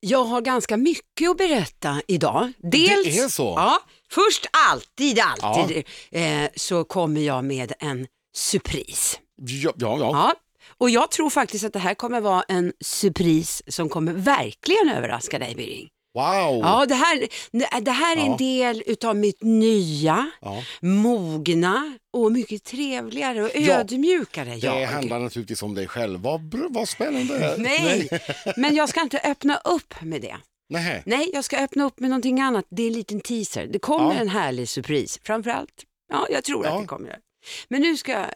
Jag har ganska mycket att berätta idag. Dels, Det är så? Ja, först alltid, alltid eh, så kommer jag med en surprise. Ja, ja, ja. Ja. Och jag tror faktiskt att det här kommer vara en surprise som kommer verkligen överraska dig Birging. Wow! Ja, det här, det här är en Ja. del utav mitt nya, Ja. mogna och mycket trevligare och Ja. ödmjukare Det jag. handlar naturligtvis om dig själv. Vad, vad spännande. Nej, men jag ska inte öppna upp med det. Nej. Nej, jag ska öppna upp med någonting annat. Det är en liten teaser. Det kommer en härlig surprise. Framförallt, ja, jag tror att det kommer. Men nu ska jag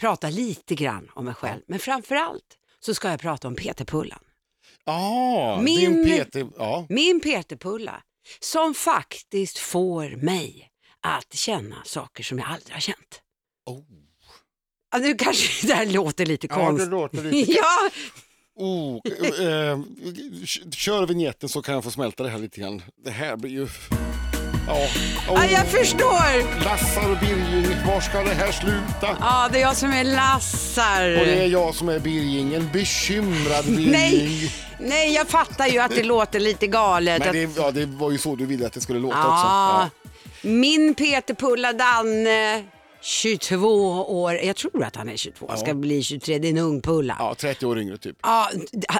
prata lite grann om mig själv. Men framförallt så ska jag prata om Peter Pullan. Ah, Min- Peter. Ja. Min Peter Pulla som faktiskt får mig att känna saker som jag aldrig har känt. Oh. Ja, nu kanske det här låter lite Ja, det konstigt. låter lite... Ja, Oh, eh, kör vignetten så kan jag få smälta det här lite grann. Det här blir ju... Ja. ja, Oh. jag förstår. Lassar och Birging, var ska det här sluta? Ja, det är jag som är Lassar. Och det är jag som är Birging, en bekymrad Birging. Nej, nej, jag fattar ju att det låter lite galet. Men det, ja, det var ju så du ville att det skulle låta Ja, också. Min Peter Pulla Danne, 22 år, jag tror att han är 22, han ska bli 23, det är en ung Pulla. Ja, 30 år yngre typ. Ja,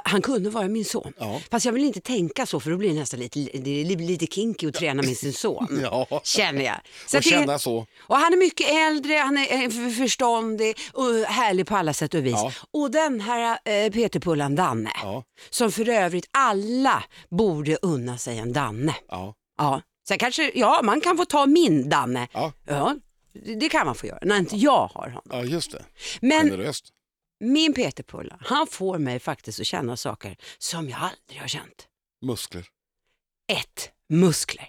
han kunde vara min son. Ja. Fast jag vill inte tänka så för då blir det nästan lite, det är lite kinky att träna med sin son. Ja. Känner jag. Och att det- känna så. Och han är mycket äldre, han är eh, för- förståndig och härlig på alla sätt och vis. Ja. Och den här eh, Peter Pullan Danne, Ja. som för övrigt alla borde unna sig en Danne. Ja. Ja, sen kanske, ja man kan få ta min Danne. Ja. Ja, det- kan man få göra när inte jag har honom. ja, just det. Men Generöst. min Peter Pulla, han får mig faktiskt att känna saker som jag aldrig har känt. Muskler. Ett, muskler.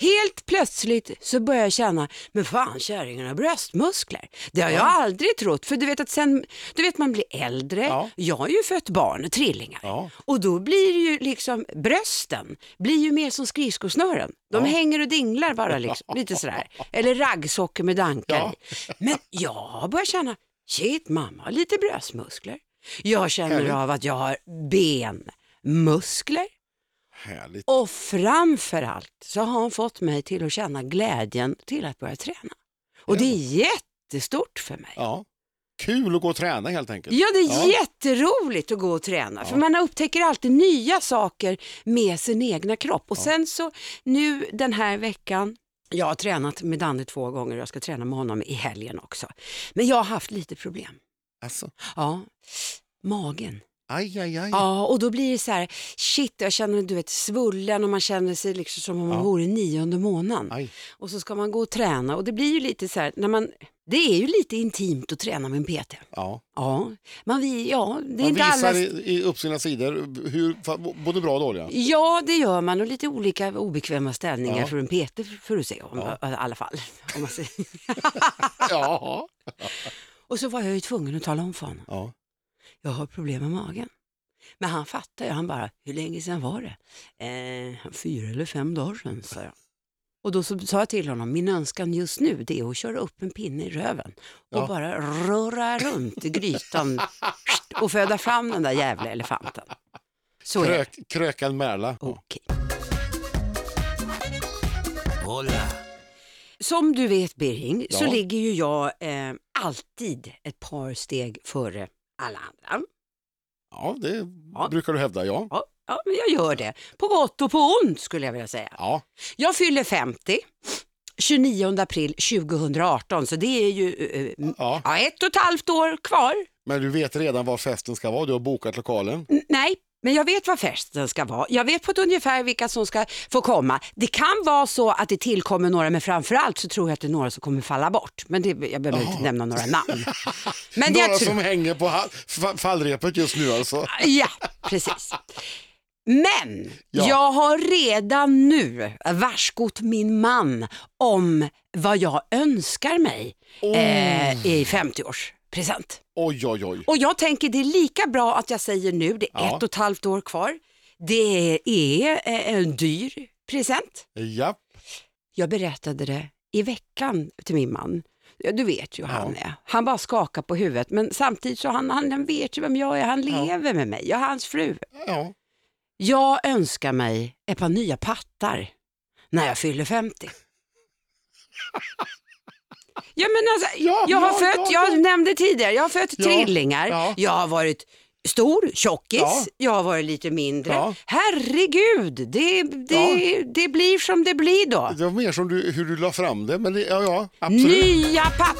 Helt plötsligt så börjar jag känna, men fan kärringen har bröstmuskler. Det har jag aldrig trott, för du vet att sen, du vet man blir äldre, Ja. jag har ju fött barn, trillingar. Ja. Och då blir det ju liksom, brösten blir ju mer som skridskosnören. De hänger och dinglar bara liksom, lite sådär. Eller raggsockor med dankar i. Men jag börjar känna, shit mamma har lite bröstmuskler. Jag känner av att jag har benmuskler. Härligt. Och framförallt så har han fått mig till att känna glädjen till att börja träna. Och det är jättestort för mig. Ja. Kul att gå och träna helt enkelt. Ja, det är Ja. jätteroligt att gå och träna. För man upptäcker alltid nya saker med sin egna kropp. Och sen så nu den här veckan, jag har tränat med Danne två gånger och jag ska träna med honom i helgen också. Men jag har haft lite problem. Alltså. Ja, magen. Aj, aj, aj. Ja, och då blir det så här, shit, jag känner du vet svullen och man känner sig liksom som om man Ja. vore nionde månaden. aj. Och så ska man gå och träna och det blir ju lite så här, när man, det är ju lite intimt att träna med en PT. Ja. Ja, man vill, ja, det är Man inte visar alla... i, i upp sina sidor hur, både bra och dåliga. Ja, det gör man och lite olika obekväma ställningar Ja. för en PT får du se om, Ja. i alla fall. Om man säger. Ja. och så var jag ju tvungen att tala om för honom, ja. Jag har problem med magen. Men han fattar ju, han bara, hur länge sedan var det? Eh, fyra eller fem dagar sedan, sa jag. Och då så sa jag till honom, min önskan just nu det är att köra upp en pinne i röven och Ja. bara röra runt i grytan och föda fram den där jävla elefanten. Så. Krök, krökad Märla. Okej. Som du vet Birging så Ja. ligger ju jag eh, alltid ett par steg före alla andra. Ja, det Ja. brukar du hävda, ja. Ja, ja, men jag gör det. På gott och på ont skulle jag vilja säga. Ja, Jag fyller 50 29 april 2018 så det är ju eh, m- ja. ja, ett och ett halvt år kvar. Men du vet redan var festen ska vara, du har bokat lokalen. N- Nej, men jag vet vad festen ska vara. Jag vet på ett ungefär vilka som ska få komma. Det kan vara så att det tillkommer några, men framförallt så tror jag att det är några som kommer falla bort. Men det, jag behöver inte nämna några namn. Men Några jag tror, som hänger på fallrepet just nu alltså. Ja, precis. Men Ja. jag har redan nu varskott min man om vad jag önskar mig eh, i 50-årspresent. Oj, oj, oj. Och jag tänker det är lika bra att jag säger nu, det är Ja. ett och ett halvt år kvar. Det är eh, en dyr present. Ja, Jag berättade det i veckan till min man. Du vet ju hur Ja. han är. Han bara skakar på huvudet men samtidigt så han, han, han vet ju vem jag är, han Ja. lever med mig, jag är hans fru. ja. Jag önskar mig ett par nya pattar när jag fyller 50. Ja, men alltså, Ja, jag har ja, fött, ja, jag ja. nämnde tidigare, jag har fött Ja, trillingar, ja. jag har varit stor, tjockis, Ja. jag har varit lite mindre. Ja. Herregud, det, det, det blir som det blir då. Det var mer som du, hur du la fram det, men det, ja, ja, absolut. Nya papp...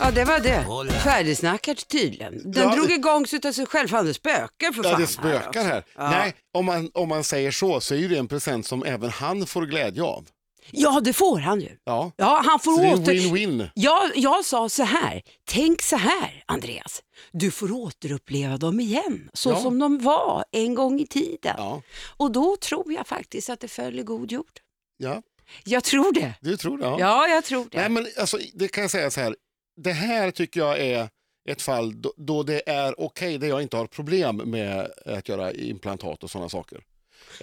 Ja, det var det. Färdigsnackat tydligen. Den Ja. drog igång sig av sig själv. Fan, det spökar för fan Ja, det spökar också. här. Ja. Nej, om man, om man säger så så är ju det en present som även han får glädje av. Ja, det får han ju. Ja, Ja, han får så det är åter... win-win. Jag, jag sa så här, tänk så här Andreas, du får återuppleva dem igen, så Ja. som de var en gång i tiden. Ja, Och då tror jag faktiskt att det följer god jord. ja, Jag tror det. du tror det? Ja. Ja, jag tror det. Nej, men alltså, det kan jag säga så här. Det här tycker jag är ett fall då, då det är okej, där jag inte har problem med att göra implantat och sådana saker.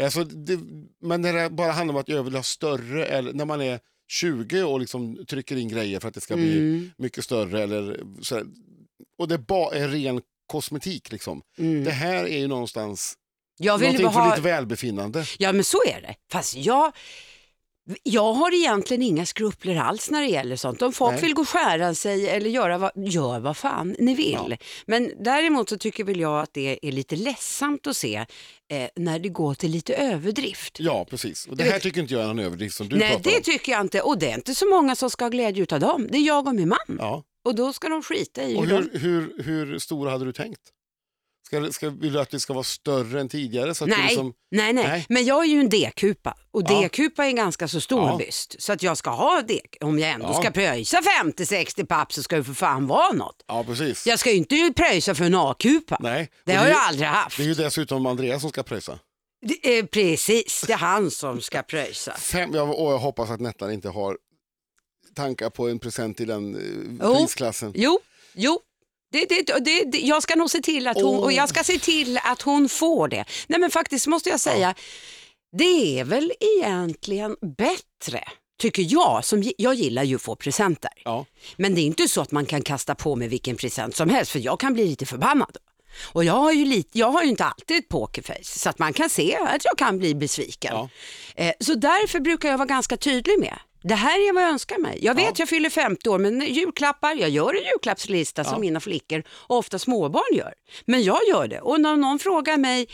Alltså, det, men när det bara handlar om att jag vill ha större, eller när man är 20 och liksom trycker in grejer för att det ska bli Mm. mycket större. Eller så här, och det bara är ren kosmetik. Liksom. Mm. Det här är ju någonstans Jag vill någonting för ha... ditt välbefinnande. Ja, men så är det. Fast jag, jag har egentligen inga skrupler alls när det gäller sånt. Om folk Nej. vill gå och skära sig eller göra vad, gör vad fan ni vill. Ja. Men däremot så tycker väl jag att det är lite ledsamt att se eh, när det går till lite överdrift. Ja, precis. Och det här tycker inte jag är någon överdrift som du Nej, pratar det om. tycker jag inte. Och det är inte så många som ska ha glädje av dem. Det är jag och min man. Ja. Och då ska de skita i Och hur de... hur, hur, hur stora hade du tänkt? Ska, ska, vill du att det ska vara större än tidigare? Så att det Nej, liksom, nej, nej, Nej. men jag är ju en D-kupa och Ja. D-kupa är en ganska så stor Ja. byst. Så att jag ska ha det, om jag ändå Ja. ska pröjsa 50-60 papp så ska det för fan vara något. ja, precis. Jag ska ju inte pröjsa för en A-kupa. Nej. Det Och har jag aldrig haft. Det är ju dessutom Andreas som ska pröjsa. Det är precis, det är han som ska pröjsa. Fem, jag, och jag hoppas att Nettan inte har tankar på en present i den eh, Jo. prisklassen. Jo, jo. Det, det, det, det, jag ska nog se till att hon, Åh. och jag ska se till att hon får det. Nej men faktiskt måste jag säga, det är väl egentligen bättre, tycker jag, som jag gillar ju att få presenter. Ja. Men det är inte så att man kan kasta på mig vilken present som helst för jag kan bli lite förbannad. Och jag har ju, lite, jag har ju inte alltid ett pokerface så att man kan se att jag kan bli besviken. Ja. Eh, så därför brukar jag vara ganska tydlig med det här är vad jag önskar mig. Jag vet Ja. jag fyller 50 år men julklappar, jag gör en julklappslista som mina flickor och ofta småbarn gör. Men jag gör det och när någon frågar mig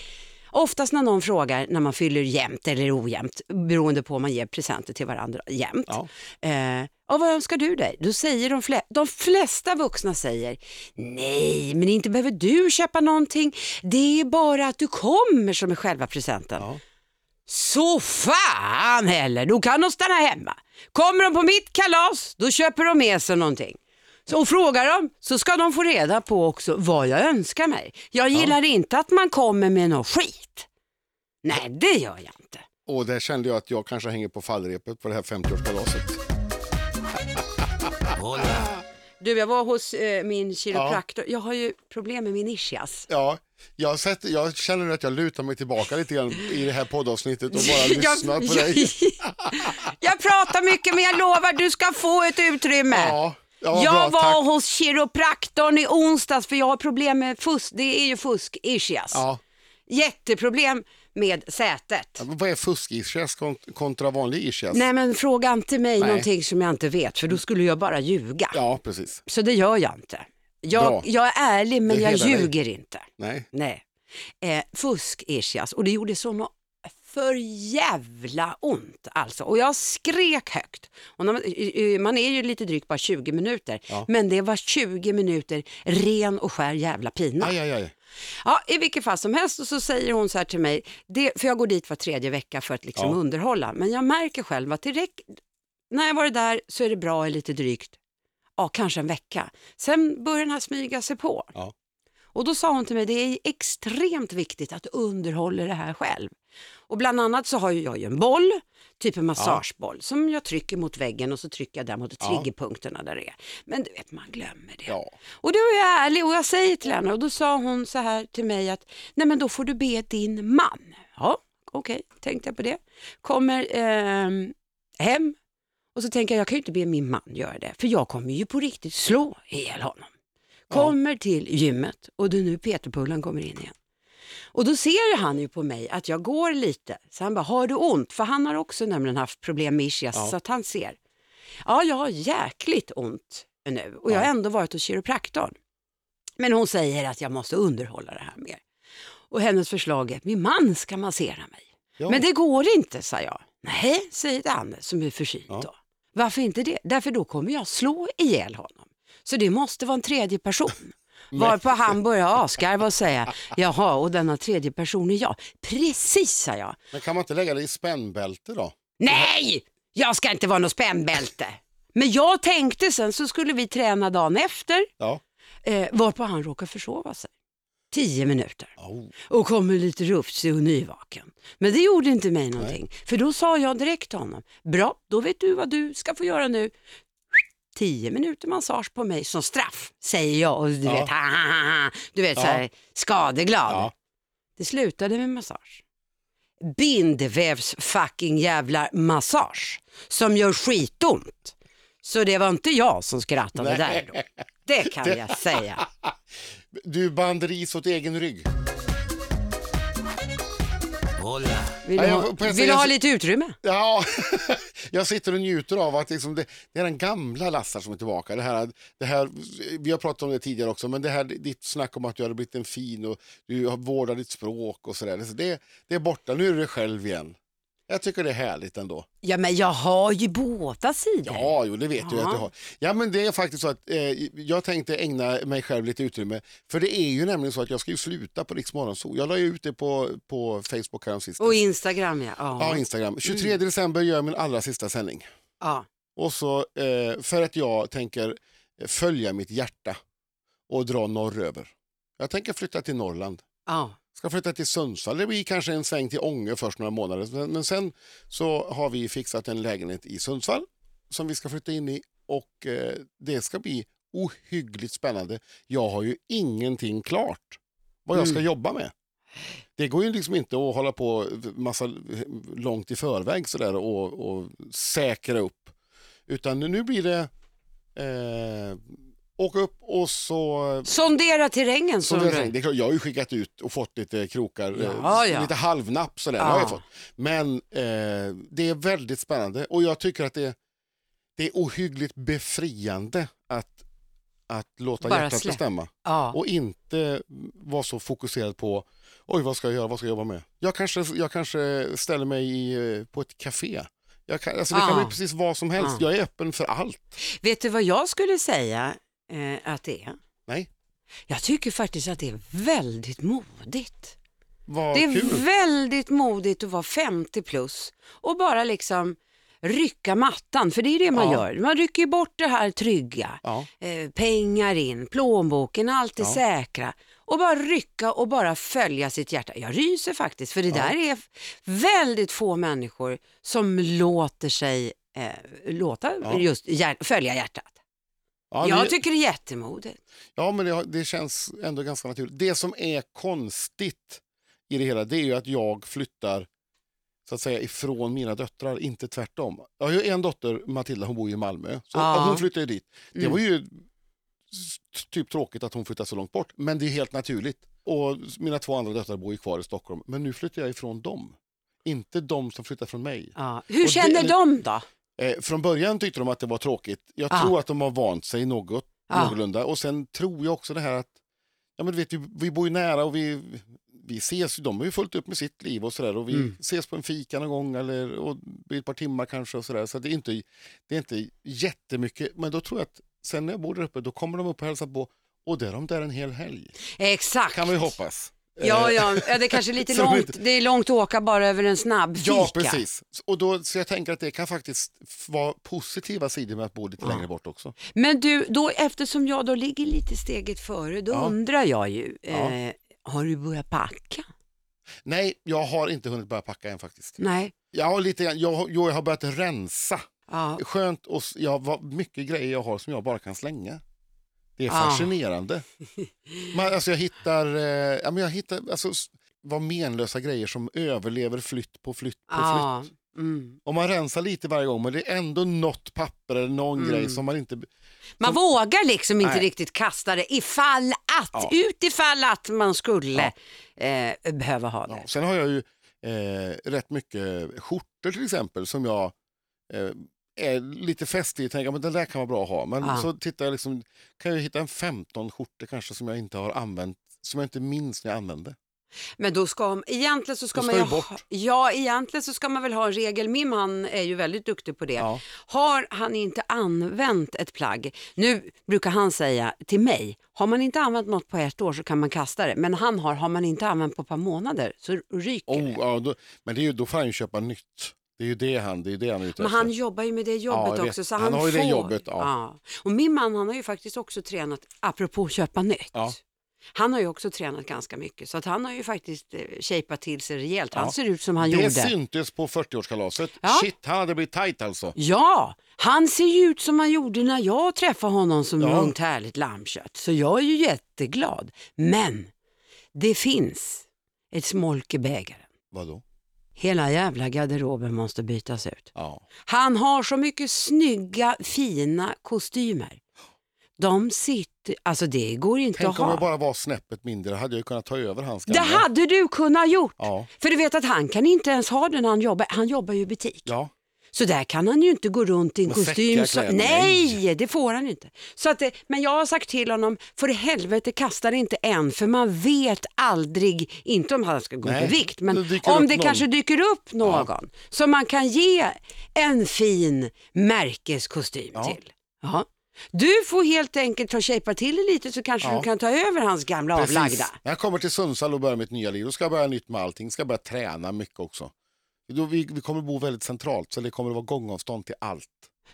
Oftast när någon frågar när man fyller jämnt eller ojämnt, beroende på om man ger presenter till varandra jämnt. Ja. Eh, och vad önskar du dig? Då säger de, fle- de flesta vuxna säger nej, men inte behöver du köpa någonting. Det är bara att du kommer som är själva presenten. Ja. Så fan heller, då kan de stanna hemma. Kommer de på mitt kalas, då köper de med sig någonting. Så och frågar de så ska de få reda på också vad jag önskar mig. Jag gillar inte att man kommer med någon skit. Nej, det gör jag inte. Och där kände jag att jag kanske hänger på fallrepet på det här 50-årskalaset. Du, jag var hos eh, min kiropraktor. Jag har ju problem med min ischias. Ja, jag, sett, jag känner att jag lutar mig tillbaka lite grann i det här poddavsnittet och bara lyssnar på dig. jag pratar mycket men jag lovar du ska få ett utrymme. Ja, ja, jag bra, var tack. hos kiropraktorn i onsdags för jag har problem med fusk. Det är ju fusk ischias. Ja. Jätteproblem med sätet. Vad är fusk-ischias kont- kontra vanlig ischias? Nej men fråga inte mig Nej. någonting som jag inte vet för då skulle jag bara ljuga. Ja, precis. Så det gör jag inte. Jag, jag är ärlig men jag hedrar dig. ljuger inte. Nej. Nej. Eh, fusk ischias och det gjorde så för jävla ont alltså. Och jag skrek högt. Och man, man är ju lite drygt bara 20 minuter. Ja. Men det var 20 minuter ren och skär jävla pina. Aj, aj, aj. Ja, I vilket fall som helst och så säger hon så här till mig, det, för jag går dit var tredje vecka för att liksom Ja. underhålla. Men jag märker själv att direkt när jag varit där så är det bra i lite drygt, ja kanske en vecka. Sen börjar den här smyga sig på. Ja. Och då sa hon till mig, det är extremt viktigt att du underhåller det här själv. Och bland annat så har jag ju en boll, typ en massageboll, som jag trycker mot väggen och så trycker jag där mot Ja. triggerpunkterna där det är. Men du vet, man glömmer det. Ja. Och då är jag ärlig och jag säger till henne och då sa hon så här till mig att nej men då får du be din man. Ja, okej, tänkte jag på det. Kommer ehm, hem och så tänker jag jag kan ju inte be min man göra det för jag kommer ju på riktigt slå ihjäl honom. Kommer till gymmet och då nu Peterpullen kommer in igen. Och då ser han ju på mig att jag går lite. Så han bara, har du ont? För han har också nämligen haft problem med ischias Ja. så att han ser. Ja, jag har jäkligt ont nu och jag har Ja. ändå varit hos kiropraktorn. Men hon säger att jag måste underhålla det här mer. Och hennes förslag är att min man ska massera mig. Ja. Men det går inte, sa jag. Nej, säger Danne som är förkyld Ja. då. Varför inte det? Därför då kommer jag slå ihjäl honom. Så det måste vara en tredje person. Varpå han börjar asgarva och säga, jaha, och denna tredje person är jag. Precis, sa jag. Men kan man inte lägga det i spännbälte då? Nej, jag ska inte vara något spännbälte. Men jag tänkte sen så skulle vi träna dagen efter, Ja. eh, varpå han råkar försova sig. Tio minuter Oh. och kommer lite rufsig och nyvaken. Men det gjorde inte mig någonting, för då sa jag direkt till honom, bra, då vet du vad du ska få göra nu. Tio minuter massage på mig som straff, säger jag och du Ja. vet, ha, ha, ha, du vet Ja. så här, skadeglad. Ja. Det slutade med massage. Bindvävs fucking jävla massage som gör skitont. Så det var inte jag som skrattade där då. Det kan jag säga. Du band ris åt egen rygg. Vill Ja, du jag- ha, ett sätt- vill du ha lite utrymme? Ja, jag sitter och njuter av att liksom det, det är den gamla Lassar som är tillbaka. Det här, det här, vi har pratat om det tidigare också, men det här ditt snack om att du har blivit en fin och du har vårdat ditt språk och sådär. Så det, det är borta, nu är du dig själv igen. Jag tycker det är härligt ändå. Ja, men jag har ju båda sidor. Ja, jo, det vet du Ja. att du har. Ja, men det är faktiskt så att eh, jag tänkte ägna mig själv lite utrymme. För det är ju nämligen så att jag ska ju sluta på Rix Morgonzoo. Jag la ju ut det på, på Facebook häromsistens. Och Instagram ja. Ja, Ja. Instagram. 23 december gör jag min allra sista sändning. ja. Och så eh, för att jag tänker följa mitt hjärta och dra norröver. Jag tänker flytta till Norrland. ja. Ska flytta till Sundsvall. Det blir kanske en sväng till Ånge först några månader. Men, sen så har vi fixat en lägenhet i Sundsvall som vi ska flytta in i och eh, det ska bli ohyggligt spännande. Jag har ju ingenting klart vad jag ska Mm. jobba med. Det går ju liksom inte att hålla på massa långt i förväg sådär och, och säkra upp. Utan nu blir det eh, åka upp och så Sondera terrängen så som det, är klart, jag har ju skickat ut och fått lite krokar, eh, Ja, ja. lite halvnapp sådär. Ja. Har jag fått. Men eh, det är väldigt spännande och jag tycker att det, det är ohyggligt befriande att, att låta Bara hjärtat släpp. bestämma Ja. och inte vara så fokuserad på oj vad ska jag göra, vad ska jag jobba med? Jag kanske, jag kanske ställer mig i, eh, på ett café. Kan, alltså det kan Ja. bli precis vad som helst. Ja. Jag är öppen för allt. Vet du vad jag skulle säga eh, att det är? Nej, Jag tycker faktiskt att det är väldigt modigt. vad Det är kul. väldigt modigt att vara 50 plus och bara liksom rycka mattan, för det är det man Ja. gör. Man rycker ju bort det här trygga, Ja. eh, pengar in, plånboken, allt det Ja. säkra och bara rycka och bara följa sitt hjärta. Jag ryser faktiskt, för det där är väldigt få människor som låter sig eh, låta Ja. just hjär- följa hjärtat. Ja, Jag det- tycker det är jättemodigt. Ja, men det, det känns ändå ganska naturligt. Det som är konstigt i det hela, det är ju att jag flyttar så att säga ifrån mina döttrar, inte tvärtom. Jag har ju en dotter, Matilda, hon bor i Malmö. Så Ja. Hon flyttar ju dit. Det Mm. var ju typ tråkigt att hon flyttade så långt bort, men det är helt naturligt. Och mina två andra döttrar bor ju kvar i Stockholm, men nu flyttar jag ifrån dem. Inte de som flyttar från mig. Ja. Hur det- känner de då? Eh, från början tyckte de att det var tråkigt. Jag Ah. tror att de har vant sig något, Ah. någorlunda. Och sen tror jag också det här att ja, men du vet, vi, vi bor ju nära och vi, vi ses, de har ju fullt upp med sitt liv och sådär. Och vi Mm. ses på en fika någon gång eller och ett par timmar kanske och sådär. Så det är, inte, det är inte jättemycket. Men då tror jag att sen när jag bor där uppe då kommer de upp och hälsar på och där är de där en hel helg. Exakt. Kan ju hoppas. Ja, Eh, ja, ja, det är kanske lite långt. Det är långt att åka bara över en snabb fika. Ja, precis. Och då, så jag tänker att det kan faktiskt vara positiva sidor med att bo lite Ja. längre bort också. Men du, då, eftersom jag då ligger lite steget före, då Ja. undrar jag ju, eh, har du börjat packa? Nej, jag har inte hunnit börja packa än faktiskt. Nej. Jag har, lite, jag, jag har börjat rensa. Ja. Skönt och jag har mycket grejer jag har som jag bara kan slänga. Det är fascinerande. Man, alltså jag hittar, eh, ja, men jag hittar alltså, vad menlösa grejer som överlever flytt på flytt på Ja. flytt. Mm. Och man rensar lite varje gång men det är ändå något papper eller någon Mm. grej som man inte... Man vågar liksom inte Nej. riktigt kasta det ifall att, Ja. utifall att man skulle eh, behöva ha det. Ja. Sen har jag ju eh, rätt mycket skjortor till exempel som jag eh, är lite och tänker men den där kan vara bra att ha. Men Ja. så tittar jag liksom, kan jag hitta en 15 skjortor kanske som jag inte har använt, som jag inte minns när jag använde. Men då ska, egentligen så ska man ska bort. ha, ja, egentligen så ska man väl ha en regel. Min man är ju väldigt duktig på det. Ja. Har han inte använt ett plagg, nu brukar han säga till mig, har man inte använt något på ett år så kan man kasta det. Men han har, har man inte använt på ett par månader så ryker Oh, det. ja, då, men det är ju, då får han ju köpa nytt. Det är ju det han, det är det han är ute Men han jobbar ju med det jobbet Ja, också. Så Han han, har ju det får, jobbet, ja. Och min man han har ju faktiskt också tränat, apropå köpa nytt. Ja. Han har ju också tränat ganska mycket så att han har ju faktiskt eh, shapat till sig rejält. Han Ja. ser ut som han det gjorde. syntes på 40-årskalaset. Ja. Shit, han hade blivit tight alltså. Ja, han ser ju ut som han gjorde när jag träffade honom som Ja. ungt härligt lammkött. Så jag är ju jätteglad. Men det finns ett smolk i bägaren. Vadå? Hela jävla garderoben måste bytas ut. Ja. Han har så mycket snygga, fina kostymer. De sitter, alltså det går inte Tänk att om ha. jag bara var snäppet mindre, hade jag kunnat ta över hans Det gamla. hade du kunnat gjort. Ja. För du vet att han kan inte ens ha det när han jobbar. Han jobbar ju i butik. ja. Så där kan han ju inte gå runt i en kostym. Så, nej, det får han inte. Så att det, men jag har sagt till honom, för i helvete kasta det inte än, för man vet aldrig, inte om han ska gå Nej, upp i vikt, men det om det någon. kanske dyker upp någon som man kan ge en fin märkeskostym Ja. till. Ja. Du får helt enkelt ta shapea till det lite så kanske Ja. du kan ta över hans gamla avlagda. Precis. När jag kommer till Sundsvall och börjar mitt nya liv, då ska jag börja nytt med allting. Ska börja träna mycket också. Då vi, vi kommer bo väldigt centralt så det kommer att vara gångavstånd till allt.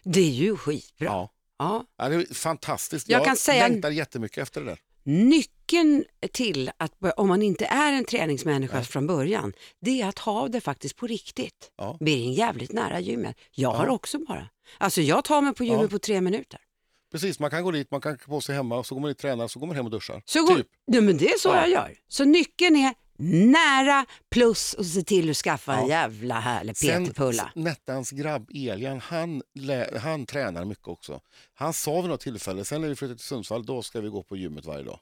Det är ju skitbra. Ja. Ja. Ja, det är fantastiskt. Jag Jag, kan säga- längtar jättemycket efter det där. Nyckeln till att, bör- om man inte är en träningsmänniska från början, det är att ha det faktiskt på riktigt. Ja. Blir jävligt nära gymmet. Jag har också bara. Alltså jag tar mig på gymmet Ja. på tre minuter. Precis, man kan gå dit, man kan klä på sig hemma, och så går man dit och tränar, så går man hem och duschar. Så går, Typ. ja, men det är så Ja. jag gör. Så nyckeln är nära plus och se till att skaffa en Ja. jävla härlig PT-pulla. Nettans grabb Elian, han, han tränar mycket också. Han sa vid något tillfälle, sen när vi flyttade till Sundsvall, då ska vi gå på gymmet varje dag.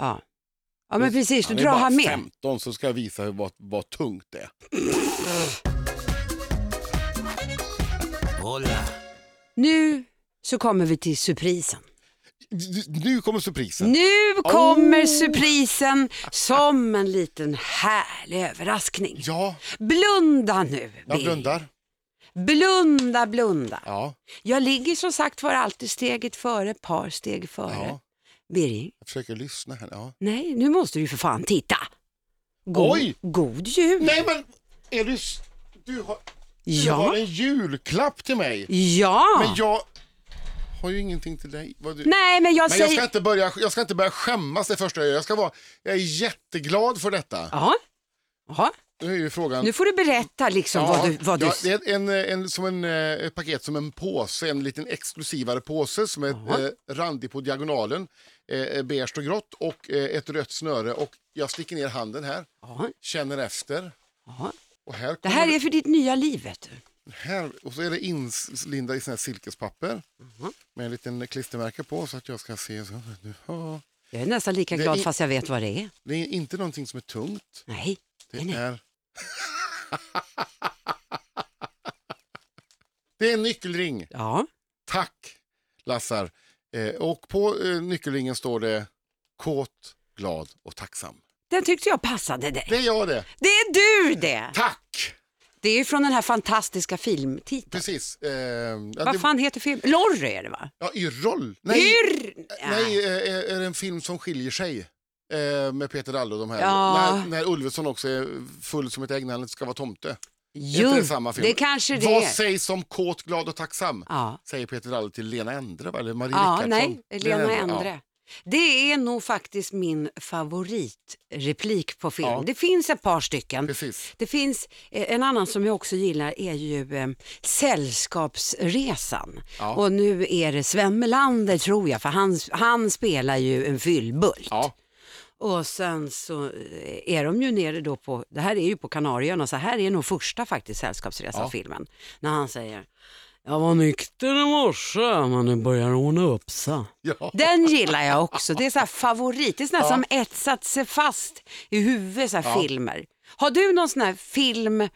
Ja. ja men precis, då är drar bara han med. 15 så ska jag visa hur, vad, vad tungt det är. Nu så kommer vi till surprisen. Nu kommer surprisen. Nu kommer Oh. surprisen som en liten härlig överraskning. Ja, Blunda nu, jag Birger. blundar. Blunda, blunda. Ja, Jag ligger som sagt var alltid steget före, ett par steg före. ja, Birger, jag försöker lyssna här. Ja. nej, nu måste du för fan titta. God, Oj! God jul. Nej men, är du, du, har, du Ja. har en julklapp till mig. Ja. Men jag har ju ingenting till dig. Du... Nej, men jag Men säger... jag ska, inte börja, jag ska inte börja skämmas det första jag gör. Jag, ska vara, jag är jätteglad för detta. Ja. Ja. Nu är ju frågan... Nu får du berätta liksom vad du... Vad du... ja, det är en, en, som en, eh, ett paket som en påse, en liten exklusivare påse som är eh, randig på diagonalen, eh, beige och grått och eh, ett rött snöre. Och jag sticker ner handen här, ja. känner efter. Ja. Och här, Det här är för ditt nya liv, vet du. Här, och så är det inlindat i sån här silkespapper Mhm. med en liten klistermärke på så att jag ska se. Så, ja, Jag är nästan lika Det glad i- fast jag vet vad det är. det är inte någonting som är tungt. Nej. Det nej. är... det är en nyckelring. Ja. Tack Lassar. Eh, och på eh, nyckelringen står det kåt, glad och tacksam. Den tyckte jag passade dig. Det är jag det. Det är du det! Tack! Det är ju från den här fantastiska filmtiteln. Precis. Eh, ja, Vad det, fan heter filmen? Lorry är det va? ja, Yrrol. Nej, Hur? nej eh, är det en film som skiljer sig? Eh, med Peter Dalle och de här. Ja. När, när Ulveson också är full som ett ägg när han ska vara tomte. Jo, är det samma film? det kanske det Vad är. sägs om kåt, glad och tacksam? Ja, Säger Peter Dalle till Lena Endre, eller Marie ja Rickardsson. nej, Lena Ja. Endre. Det är nog faktiskt min favoritreplik på film. Ja. Det finns ett par stycken. Precis. Det finns eh, en annan som jag också gillar är ju eh, Sällskapsresan. Ja. Och nu är det Sven Melander tror jag, för han, han spelar ju en fyllbult. Ja. Och sen så eh, är de ju nere då på, det här är ju på Kanarieöarna, så här är nog första faktiskt Sällskapsresan-filmen. När han säger, jag var nykter i morse men det börjar ordna upp sig. Ja. Den gillar jag också, det är så här favorit, det är sån här som etsat sig fast i huvudet, så här Ja. filmer. Har du någon sån här film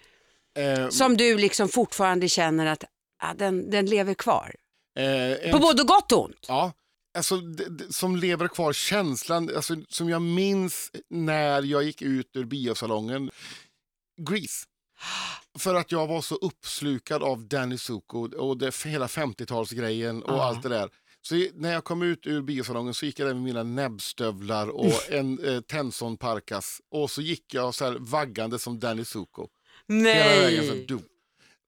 Eh, som du liksom fortfarande känner att ja, den, den lever kvar? eh, en På både gott och ont? Ja, alltså det, det, som lever kvar känslan, alltså, som jag minns när jag gick ut ur biosalongen, Grease. För att jag var så uppslukad av Danny Zuko och det, hela 50-talsgrejen och Ja. allt det där. Så när jag kom ut ur biosalongen så gick jag där med mina näbbstövlar och en eh, Tenson Parkas och så gick jag så här vaggande som Danny Zuko. Hela vägen, så, Nej!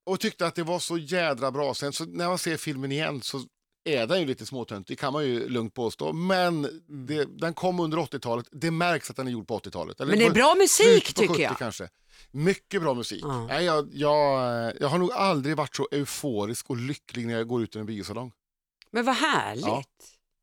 Och tyckte att det var så jädra bra. Sen så när man ser filmen igen så är den ju lite småtönt, det kan man ju lugnt påstå. Men Mm. det, den kom under 80-talet, det märks att den är gjord på 80-talet. Eller Men det är bra musik tycker 70 jag. kanske. Mycket bra musik. Ja. Nej, jag, jag, jag har nog aldrig varit så euforisk och lycklig när jag går ut ur en biosalong. Men vad härligt. Ja.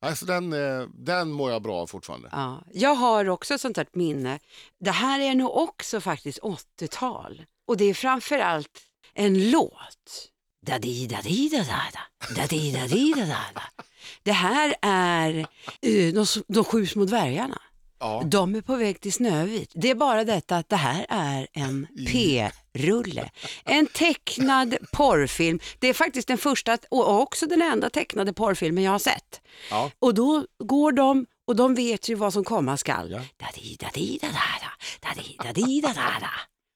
Alltså den, eh, den mår jag bra av fortfarande. Ja, jag har också ett sånt här minne. Det här är nog också faktiskt 80-tal. Och det är framförallt en låt. Da di da di da da da da di da di da da da Det här är eh, de, de sju små dvärgarna. Ja. De är på väg till Snövit. Det är bara detta att det här är en P-rulle. En tecknad porrfilm. Det är faktiskt den första och också den enda tecknade porrfilmen jag har sett. Ja. Och då går de och de vet ju vad som komma skall. Ja. Da-di, da-di,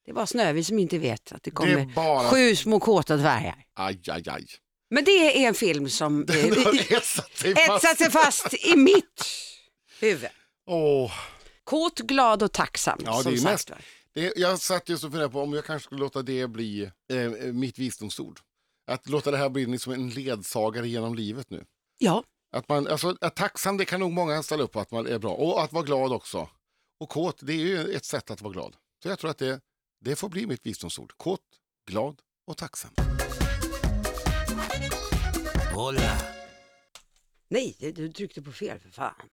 Det var Snövit som inte vet att det Det kommer är bara... sju små kåta dvärgar. Aj, aj, aj. Men det är en film som eh, etsat sig fast. etsat sig fast i mitt huvud. Åh. Kåt, glad och tacksam. Ja, det som är sagt mest-. Det, jag satt just och funderade på om jag kanske skulle låta det bli eh, mitt visdomsord. Att låta det här bli liksom en ledsagare genom livet nu. Ja, Att man, alltså, att tacksam, det kan nog många ställa upp på att man är bra. Och att vara glad också. Och kåt, det är ju ett sätt att vara glad. Så jag tror att det, det får bli mitt visdomsord. Kåt, glad och tacksam. Hola! nej, du tryckte på fel för fan.